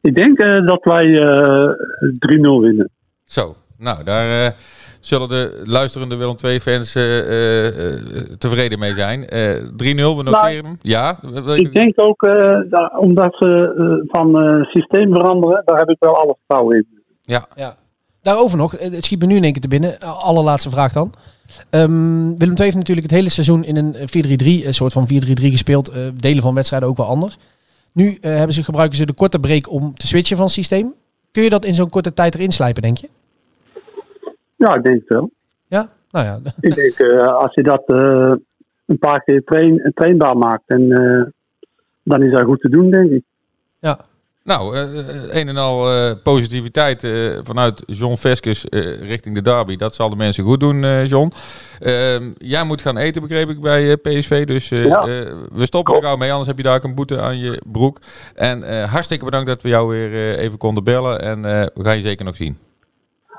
Speaker 4: Ik denk eh, dat wij eh 3-0 winnen.
Speaker 3: Zo, nou, daar eh, zullen de luisterende Willem II-fans eh, eh, eh, tevreden mee zijn. Eh 3-0, we noteren hem. Ja,
Speaker 4: Ik denk ook, eh, dat- omdat ze eh, van eh, systeem veranderen, daar heb ik wel alle vertrouwen in.
Speaker 3: ja.
Speaker 2: Ja. Daarover nog, het schiet me nu in één keer te binnen. Allerlaatste vraag dan. Ehm, Willem II heeft natuurlijk het hele seizoen in een eh, 4-3-3, een soort van 4-3-3 gespeeld. eh, delen van wedstrijden ook wel anders. Nu eh, hebben ze, gebruiken ze de korte break om te switchen van systeem. Kun je dat in zo'n korte tijd erin slijpen, denk je?
Speaker 4: Ja, ik denk het wel.
Speaker 2: Ja? Nou ja,
Speaker 4: Ik denk, eh, als je dat eh, een paar keer train, trainbaar maakt, en, eh, dan is dat goed te doen, denk ik.
Speaker 2: ja.
Speaker 3: Nou, een en al eh, positiviteit eh, vanuit John Veskes eh, richting de derby. Dat zal de mensen goed doen, eh, John. Ehm, jij moet gaan eten, begreep ik, bij PSV. Dus
Speaker 4: Ja.
Speaker 3: we stoppen er gauw mee, anders heb je daar ook een boete aan je broek. En eh, hartstikke bedankt dat we jou weer eh, even konden bellen. En eh, we gaan je zeker nog zien.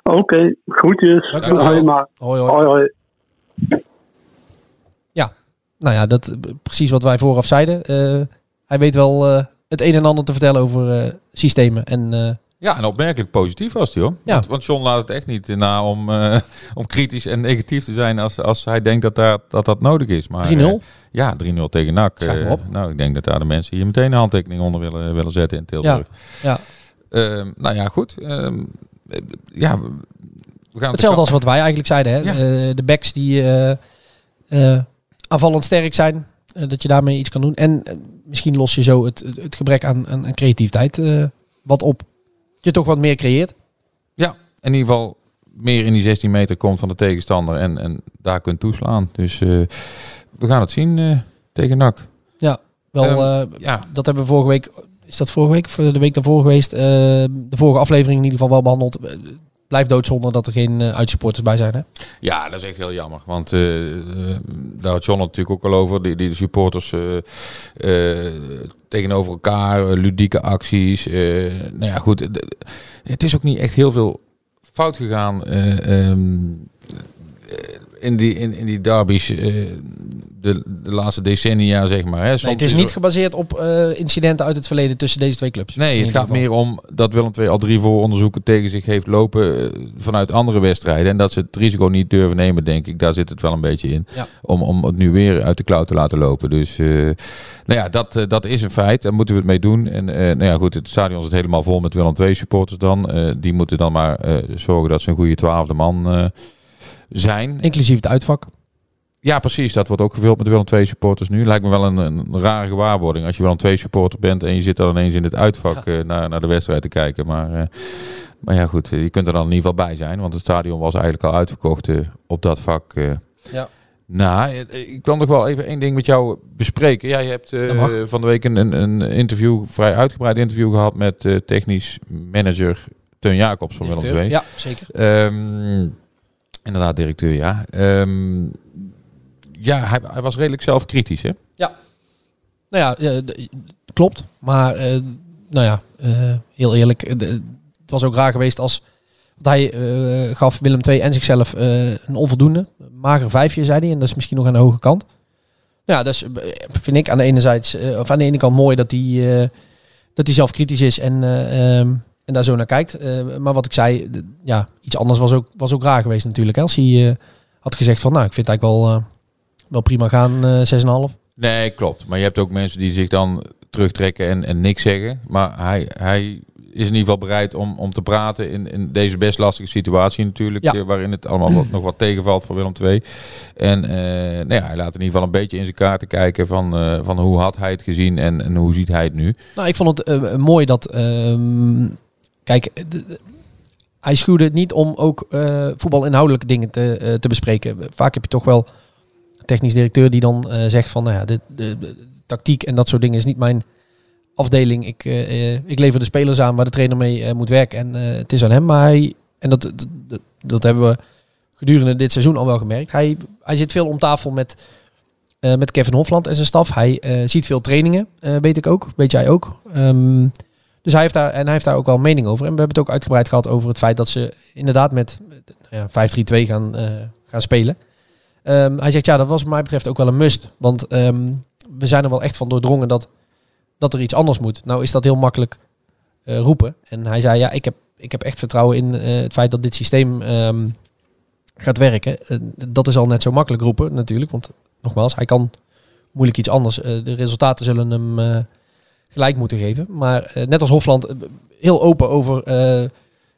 Speaker 4: Oké, groetjes.
Speaker 2: Dankjewel.
Speaker 4: Hoi, maar.
Speaker 2: Hoi, hoi.
Speaker 4: Hoi, hoi.
Speaker 2: Nou ja, dat, precies wat wij vooraf zeiden. Eh, hij weet wel eh, het een en ander te vertellen over eh, systemen. En eh,
Speaker 3: Ja, en opmerkelijk positief was hij hoor.
Speaker 2: Ja.
Speaker 3: Want, want John laat het echt niet na om, eh, om kritisch en negatief te zijn als, als hij denkt dat daar, dat, dat nodig is. Maar,
Speaker 2: 3-0.
Speaker 3: eh, ja, 3-0 tegen NAC.
Speaker 2: Op.
Speaker 3: nou, ik denk dat daar de mensen hier meteen een handtekening onder willen, willen zetten in Tilburg.
Speaker 2: ja.
Speaker 3: Ehm, nou ja, goed. Eh, ja, we gaan
Speaker 2: Hetzelfde als wat wij eigenlijk zeiden. Hè?
Speaker 3: Ja.
Speaker 2: Eh, de backs die eh, aanvallend sterk zijn. Dat je daarmee iets kan doen. En misschien los je zo het, het, het gebrek aan, aan, aan creativiteit wat op. Je toch wat meer creëert.
Speaker 3: Ja, in ieder geval meer in die 16 meter komt van de tegenstander en, en daar kunt toeslaan. Dus we gaan het zien tegen NAC.
Speaker 2: Wel,
Speaker 3: Ehm,
Speaker 2: eh,
Speaker 3: Ja,
Speaker 2: dat hebben we vorige week. Is dat vorige week of de week daarvoor geweest? Eh, de vorige aflevering in ieder geval wel behandeld. Eh, blijft doodzonde dat er geen uitsupporters bij zijn. Hè?
Speaker 3: Ja, dat is echt heel jammer. Want eh, eh, daar had John natuurlijk ook al over. Die, die supporters eh, eh, tegenover elkaar, eh, ludieke acties. eh, nou ja, goed. Het is ook niet echt heel veel fout gegaan eh, ehm, eh, in, die, in, in die derbies eh, de, de laatste decennia, zeg maar. Hè.
Speaker 2: Nee, het is niet gebaseerd op eh, incidenten uit het verleden tussen deze twee clubs.
Speaker 3: Nee, het gaat
Speaker 2: geval.
Speaker 3: meer om dat Willem II al drie vooronderzoeken tegen zich heeft lopen eh, vanuit andere wedstrijden. En dat ze het risico niet durven nemen, denk ik. Daar zit het wel een beetje in.
Speaker 2: Ja.
Speaker 3: Om, om het nu weer uit de klauw te laten lopen. Dus nou ja, dat, dat is een feit. Daar moeten we het mee doen. En nou ja, goed, het stadion zit helemaal vol met Willem II supporters dan. Die moeten dan maar zorgen dat ze een goede twaalfde man zijn.
Speaker 2: Inclusief het uitvak.
Speaker 3: Ja, precies. Dat wordt ook gevuld met Willem II supporters nu. Lijkt me wel een, een rare gewaarwording als je Willem II supporter bent en je zit dan ineens in het uitvak eh, naar, naar de wedstrijd te kijken. Maar, eh, maar ja, goed, je kunt er dan in ieder geval bij zijn, want het stadion was eigenlijk al uitverkocht eh, op dat vak.
Speaker 2: Ja.
Speaker 3: Nou, ik wil nog wel even één ding met jou bespreken. Jij hebt van de week een, een, een interview, vrij uitgebreid interview gehad met technisch manager Teun Jacobs van Willem
Speaker 2: Directeur.
Speaker 3: II.
Speaker 2: Ja, zeker.
Speaker 3: Ehm, inderdaad, directeur, ja. Ehm, ja, hij, was redelijk zelfkritisch, hè?
Speaker 2: Nou ja, eh, d- klopt. Maar eh, nou ja, eh, heel eerlijk. eh, het was ook raar geweest als... Hij gaf Willem II en zichzelf een onvoldoende. Mager vijfje, zei hij. En dat is misschien nog aan de hoge kant. Nou ja, dus vind ik aan de ene zijde, of aan de ene kant mooi dat hij, dat hij zelf kritisch is en, eh, ehm, en daar zo naar kijkt. Eh, maar wat ik zei, ja, iets anders was ook, was ook raar geweest natuurlijk. Als hij eh, had gezegd van, nou, ik vind het eigenlijk wel, eh, wel prima gaan, eh 6,5.
Speaker 3: Nee, klopt. Maar je hebt ook mensen die zich dan terugtrekken en, en niks zeggen. Maar hij, hij is in ieder geval bereid om, om te praten in, in deze best lastige situatie natuurlijk.
Speaker 2: Ja.
Speaker 3: waarin het allemaal wat, nog wat tegenvalt voor Willem II. En nou ja, hij laat in ieder geval een beetje in zijn kaarten kijken van, van hoe had hij het gezien en, en hoe ziet hij het nu.
Speaker 2: Nou, ik vond het mooi dat. ehm, kijk, hij schuwde het niet om ook eh voetbalinhoudelijke dingen te, eh, te bespreken. Vaak heb je toch wel een technisch directeur die dan eh, zegt van, nou ja, de, de, tactiek en dat soort dingen is niet mijn afdeling. Ik, ik lever de spelers aan waar de trainer mee moet werken en het is aan hem. Maar hij, en dat, dat, hebben we gedurende dit seizoen al wel gemerkt. Hij, hij zit veel om tafel met, met Kevin Hofland en zijn staf. Hij ziet veel trainingen, weet ik ook. Weet jij ook. Ehm, dus hij heeft, daar, en hij heeft daar ook wel mening over. En we hebben het ook uitgebreid gehad over het feit dat ze inderdaad met ja, 5-3-2 gaan, eh, gaan spelen. Ehm, hij zegt, ja, dat was wat mij betreft ook wel een must. Want ehm, we zijn er wel echt van doordrongen dat, dat er iets anders moet. Nou is dat heel makkelijk eh, roepen. En hij zei, ja, ik heb, ik heb echt vertrouwen in eh, het feit dat dit systeem ehm, gaat werken. Dat is al net zo makkelijk roepen natuurlijk. Want nogmaals, hij kan moeilijk iets anders. De resultaten zullen hem gelijk moeten geven. Maar eh, net als Hofland, eh, heel open over eh,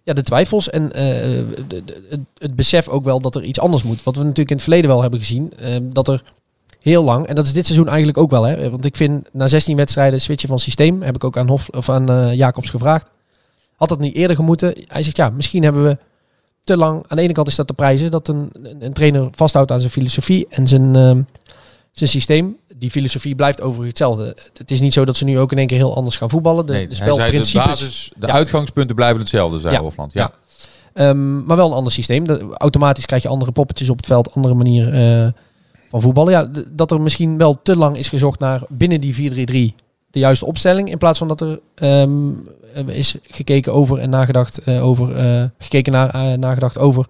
Speaker 2: ja, de twijfels en de- het, besef ook wel dat er iets anders moet. Wat we natuurlijk in het verleden wel hebben gezien, dat er heel lang, en dat is dit seizoen eigenlijk ook wel, hè, want ik vind na 16 wedstrijden switchen van systeem, heb ik ook aan, Hof, of aan Jacobs gevraagd. Had dat niet eerder gemoeten? Hij zegt ja, misschien hebben we te lang. Aan de ene kant is dat de prijzen dat een, een, een trainer vasthoudt aan zijn filosofie en zijn, ehm, zijn systeem. Die filosofie blijft overigens hetzelfde. Het is niet zo dat ze nu ook in één keer heel anders gaan voetballen. De,
Speaker 3: Nee,
Speaker 2: de
Speaker 3: zei de,
Speaker 2: spelprincipes.
Speaker 3: basis, de
Speaker 2: Ja.
Speaker 3: uitgangspunten blijven hetzelfde, zei
Speaker 2: Ja.
Speaker 3: Hofland. Ja.
Speaker 2: Ja. Ehm, maar wel een ander systeem. De- automatisch krijg je andere poppetjes op het veld, andere manier eh, van voetballen. Ja, dat er misschien wel te lang is gezocht naar binnen die 4-3-3 de juiste opstelling. In plaats van dat er ehm, eh, is gekeken over en nagedacht eh, over, gekeken naar, nagedacht over.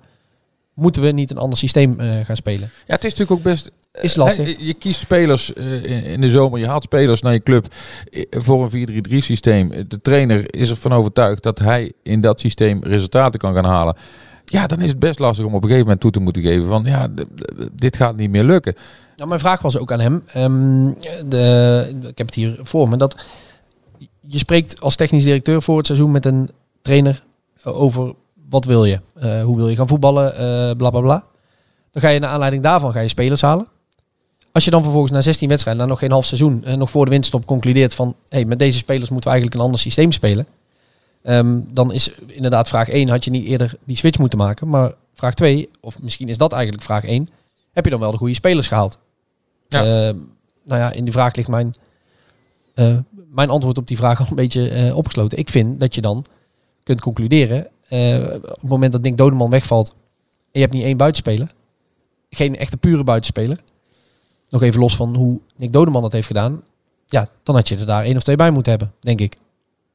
Speaker 2: Moeten we niet een ander systeem eh, gaan spelen?
Speaker 3: Ja, het is natuurlijk ook best
Speaker 2: Is lastig.
Speaker 3: Je kiest spelers eh, in de zomer, je haalt spelers naar je club eh, voor een 4-3-3 systeem. De trainer is ervan overtuigd dat hij in dat systeem resultaten kan gaan halen. Ja, dan is het best lastig om op een gegeven moment toe te moeten geven van ja, dit gaat niet meer lukken.
Speaker 2: Nou, mijn vraag was ook aan hem. ehm, de, ik heb het hier voor me. Dat je spreekt als technisch directeur voor het seizoen met een trainer over wat wil je. Eh, hoe wil je gaan voetballen, eh bla bla bla. Dan ga je naar aanleiding daarvan ga je spelers halen. als je dan vervolgens na 16 wedstrijden, na nog geen half seizoen, en nog voor de winterstop concludeert van, hey, met deze spelers moeten we eigenlijk een ander systeem spelen. ehm, dan is inderdaad vraag 1, had je niet eerder die switch moeten maken. Maar vraag 2, of misschien is dat eigenlijk vraag 1, heb je dan wel de goede spelers gehaald?
Speaker 3: Ja.
Speaker 2: Ehm, nou ja, in die vraag ligt mijn, eh, mijn antwoord op die vraag al een beetje eh, opgesloten. Ik vind dat je dan kunt concluderen, eh, op het moment dat Nick Dodeman wegvalt, en je hebt niet één buitenspeler, geen echte pure buitenspeler, nog even los van hoe Nick Dodeman dat heeft gedaan, ja, dan had je er daar één of twee bij moeten hebben, denk ik.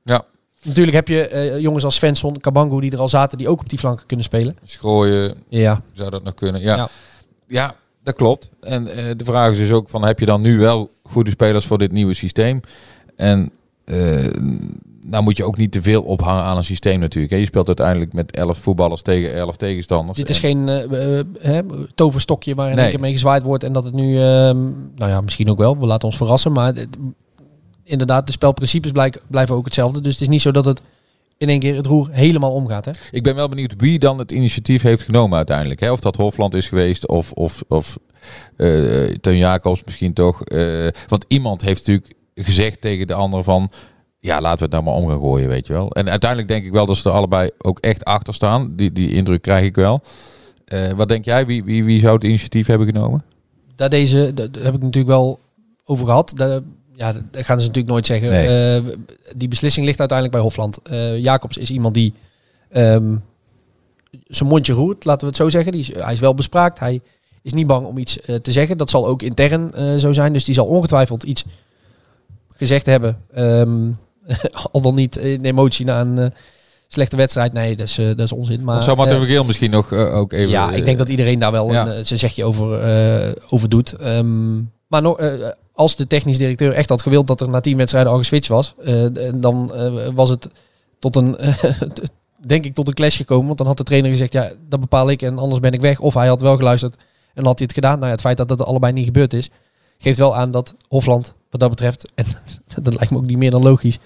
Speaker 3: Ja.
Speaker 2: Natuurlijk heb je eh, jongens als Svensson, Kabango die er al zaten, die ook op die flanken kunnen spelen.
Speaker 3: Schrooien,
Speaker 2: Ja,
Speaker 3: zou dat nog kunnen? Ja,
Speaker 2: Ja.
Speaker 3: ja. dat klopt. En eh, de vraag is dus ook van, heb je dan nu wel goede spelers voor dit nieuwe systeem? En nou moet je ook niet te veel ophangen aan een systeem natuurlijk. Hè. Je speelt uiteindelijk met elf voetballers tegen elf tegenstanders.
Speaker 2: dit is
Speaker 3: En-
Speaker 2: geen hè, toverstokje waar
Speaker 3: Nee.
Speaker 2: één keer mee gezwaaid wordt en dat het nu, ehm, nou ja, misschien ook wel, we laten ons verrassen, maar het- inderdaad, de spelprincipes blijven ook hetzelfde. Dus het is niet zo dat het in één keer het roer helemaal omgaat. Hè?
Speaker 3: Ik ben wel benieuwd wie dan het initiatief heeft genomen uiteindelijk. Hè? Of dat Hofland is geweest of, of, of eh Teun Jacobs misschien toch. Want iemand heeft natuurlijk gezegd tegen de ander van... Ja, laten we het nou maar om gaan gooien, weet je wel. En uiteindelijk denk ik wel dat ze er allebei ook echt achter staan. Die, die indruk krijg ik wel. Eh, wat denk jij? Wie, wie, wie zou het initiatief hebben genomen?
Speaker 2: Daar, deze, daar heb ik natuurlijk wel over gehad. Daar, ja, dat gaan ze natuurlijk nooit zeggen.
Speaker 3: Nee.
Speaker 2: Eh, die beslissing ligt uiteindelijk bij Hofland. Eh, Jacobs is iemand die ehm, zijn mondje roert, laten we het zo zeggen. Die is, hij is wel bespraakt. Hij is niet bang om iets te zeggen. Dat zal ook intern zo zijn. Dus die zal ongetwijfeld iets gezegd hebben. Ehm, al dan niet in emotie na een eh, slechte wedstrijd. Nee, dat is, eh, dat is onzin. Maar,
Speaker 3: of zou Martin
Speaker 2: eh,
Speaker 3: Vergeel misschien nog ook even...
Speaker 2: ja, ik denk dat iedereen daar wel
Speaker 3: ja.
Speaker 2: een, zijn zegje over, over doet. Ehm, maar nog, als de technisch directeur echt had gewild dat er na tien wedstrijden al geswitcht was, dan was het tot een, denk ik, tot een clash gekomen. Want dan had de trainer gezegd, ja, dat bepaal ik en anders ben ik weg. Of hij had wel geluisterd en had hij het gedaan. Nou ja, het feit dat dat allebei niet gebeurd is, geeft wel aan dat Hofland, wat dat betreft, en dat lijkt me ook niet meer dan logisch,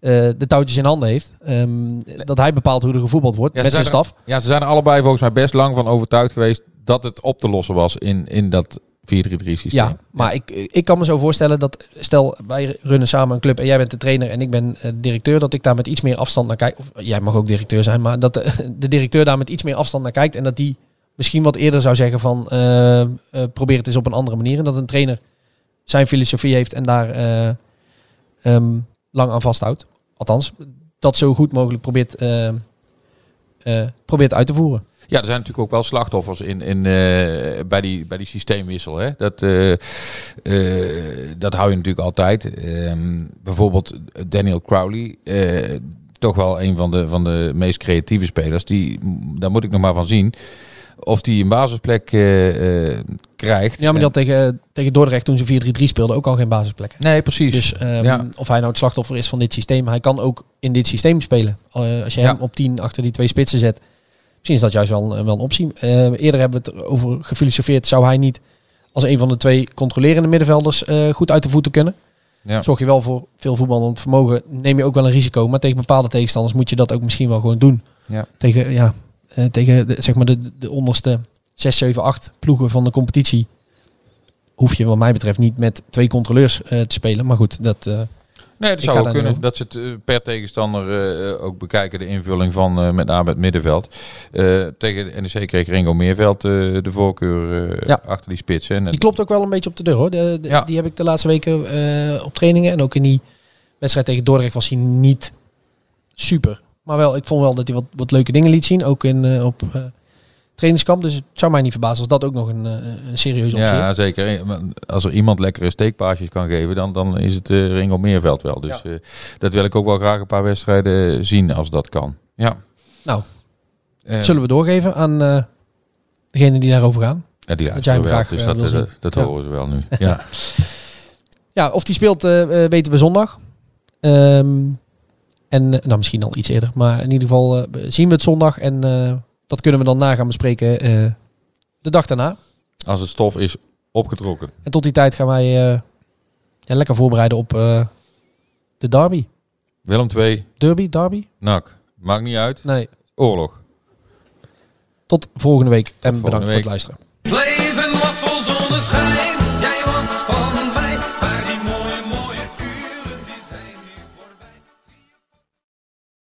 Speaker 2: eh, de touwtjes in handen heeft. Ehm, dat hij bepaalt hoe er gevoetbald wordt
Speaker 3: Ja,
Speaker 2: met zijn
Speaker 3: er-
Speaker 2: staf.
Speaker 3: Ja, ze zijn er allebei volgens mij best lang van overtuigd geweest dat het op te lossen was in, in dat 4-3-3 systeem.
Speaker 2: Ja, maar Ik, ik kan me zo voorstellen dat, stel wij runnen samen een club en jij bent de trainer en ik ben eh, directeur, dat ik daar met iets meer afstand naar kijk. Of jij mag ook directeur zijn, maar dat de, de directeur daar met iets meer afstand naar kijkt en dat die misschien wat eerder zou zeggen van eh, eh, probeer het eens op een andere manier. En dat een trainer zijn filosofie heeft en daar eh, ehm, lang aan vasthoudt. Althans, dat zo goed mogelijk probeert, eh, eh, probeert uit te voeren.
Speaker 3: Ja, er zijn natuurlijk ook wel slachtoffers in, in, bij, die, bij die systeemwissel. Hè? Dat, dat hou je natuurlijk altijd. Ehm, bijvoorbeeld Daniel Crowley, toch wel een van de, van de meest creatieve spelers. Die, daar moet ik nog maar van zien of die een basisplek eh, eh, krijgt.
Speaker 2: Ja, maar die had tegen, tegen Dordrecht toen ze 4-3-3 speelden ook al geen basisplek.
Speaker 3: Nee, precies.
Speaker 2: Dus ehm,
Speaker 3: Ja.
Speaker 2: of hij nou het slachtoffer is van dit systeem, hij kan ook in dit systeem spelen. Eh, als je
Speaker 3: Ja.
Speaker 2: hem op 10 achter die twee spitsen zet, misschien is dat juist wel, een- wel een optie. Eh, eerder hebben we het over gefilosofeerd, zou hij niet als een van de twee controlerende middenvelders goed uit de voeten kunnen?
Speaker 3: Ja.
Speaker 2: Zorg je wel voor veel voetballend vermogen, neem je ook wel een risico. Maar tegen bepaalde tegenstanders moet je dat ook misschien wel gewoon doen.
Speaker 3: Ja.
Speaker 2: Tegen, ja, eh, tegen de, zeg maar de, de onderste 6, 7, 8 ploegen van de competitie hoef je wat mij betreft niet met twee controleurs eh, te spelen. Maar goed, dat, eh,
Speaker 3: Nee, dat zou ook kunnen. Dat ze het per tegenstander ook bekijken, de invulling van met name het middenveld. Tegen de NEC kreeg Ringo Meerveld de voorkeur
Speaker 2: Ja.
Speaker 3: achter die spits. hè. En
Speaker 2: die klopt ook wel een beetje op de deur hoor. De, de-
Speaker 3: Ja.
Speaker 2: Die heb ik de laatste weken op trainingen. En ook in die wedstrijd tegen Dordrecht was hij niet super. Maar wel, ik vond wel dat hij wat, wat leuke dingen liet zien. Ook in, eh, op eh, trainingskamp. Dus het zou mij niet verbazen als dat ook nog een, eh, een serieuze optie.
Speaker 3: Ja, zeker. Als er iemand lekkere steekpaasjes kan geven, dan, dan is het eh, Ringo Meerveld wel. Dus dat wil ik ook wel graag een paar wedstrijden zien als dat kan. Ja.
Speaker 2: Nou, Zullen we doorgeven aan degene die daarover gaan?
Speaker 3: ja, die
Speaker 2: dat jij hem graag,
Speaker 3: dus dat,
Speaker 2: wil zien.
Speaker 3: dat
Speaker 2: Ja.
Speaker 3: horen ze wel nu. Ja.
Speaker 2: Ja, of die speelt weten we zondag. Ehm, en eh, nou, misschien al iets eerder. Maar in ieder geval eh, zien we het zondag. En eh, dat kunnen we dan na gaan bespreken eh, de dag daarna.
Speaker 3: Als het stof is opgetrokken.
Speaker 2: En tot die tijd gaan wij eh, ja, lekker voorbereiden op eh, de derby.
Speaker 3: Willem 2,
Speaker 2: Derby, derby?
Speaker 3: NAC. Maakt niet uit.
Speaker 2: Nee.
Speaker 3: Oorlog.
Speaker 2: Tot volgende week. en
Speaker 3: volgende
Speaker 2: bedankt voor het luisteren.
Speaker 5: Het leven was vol zonneschijn.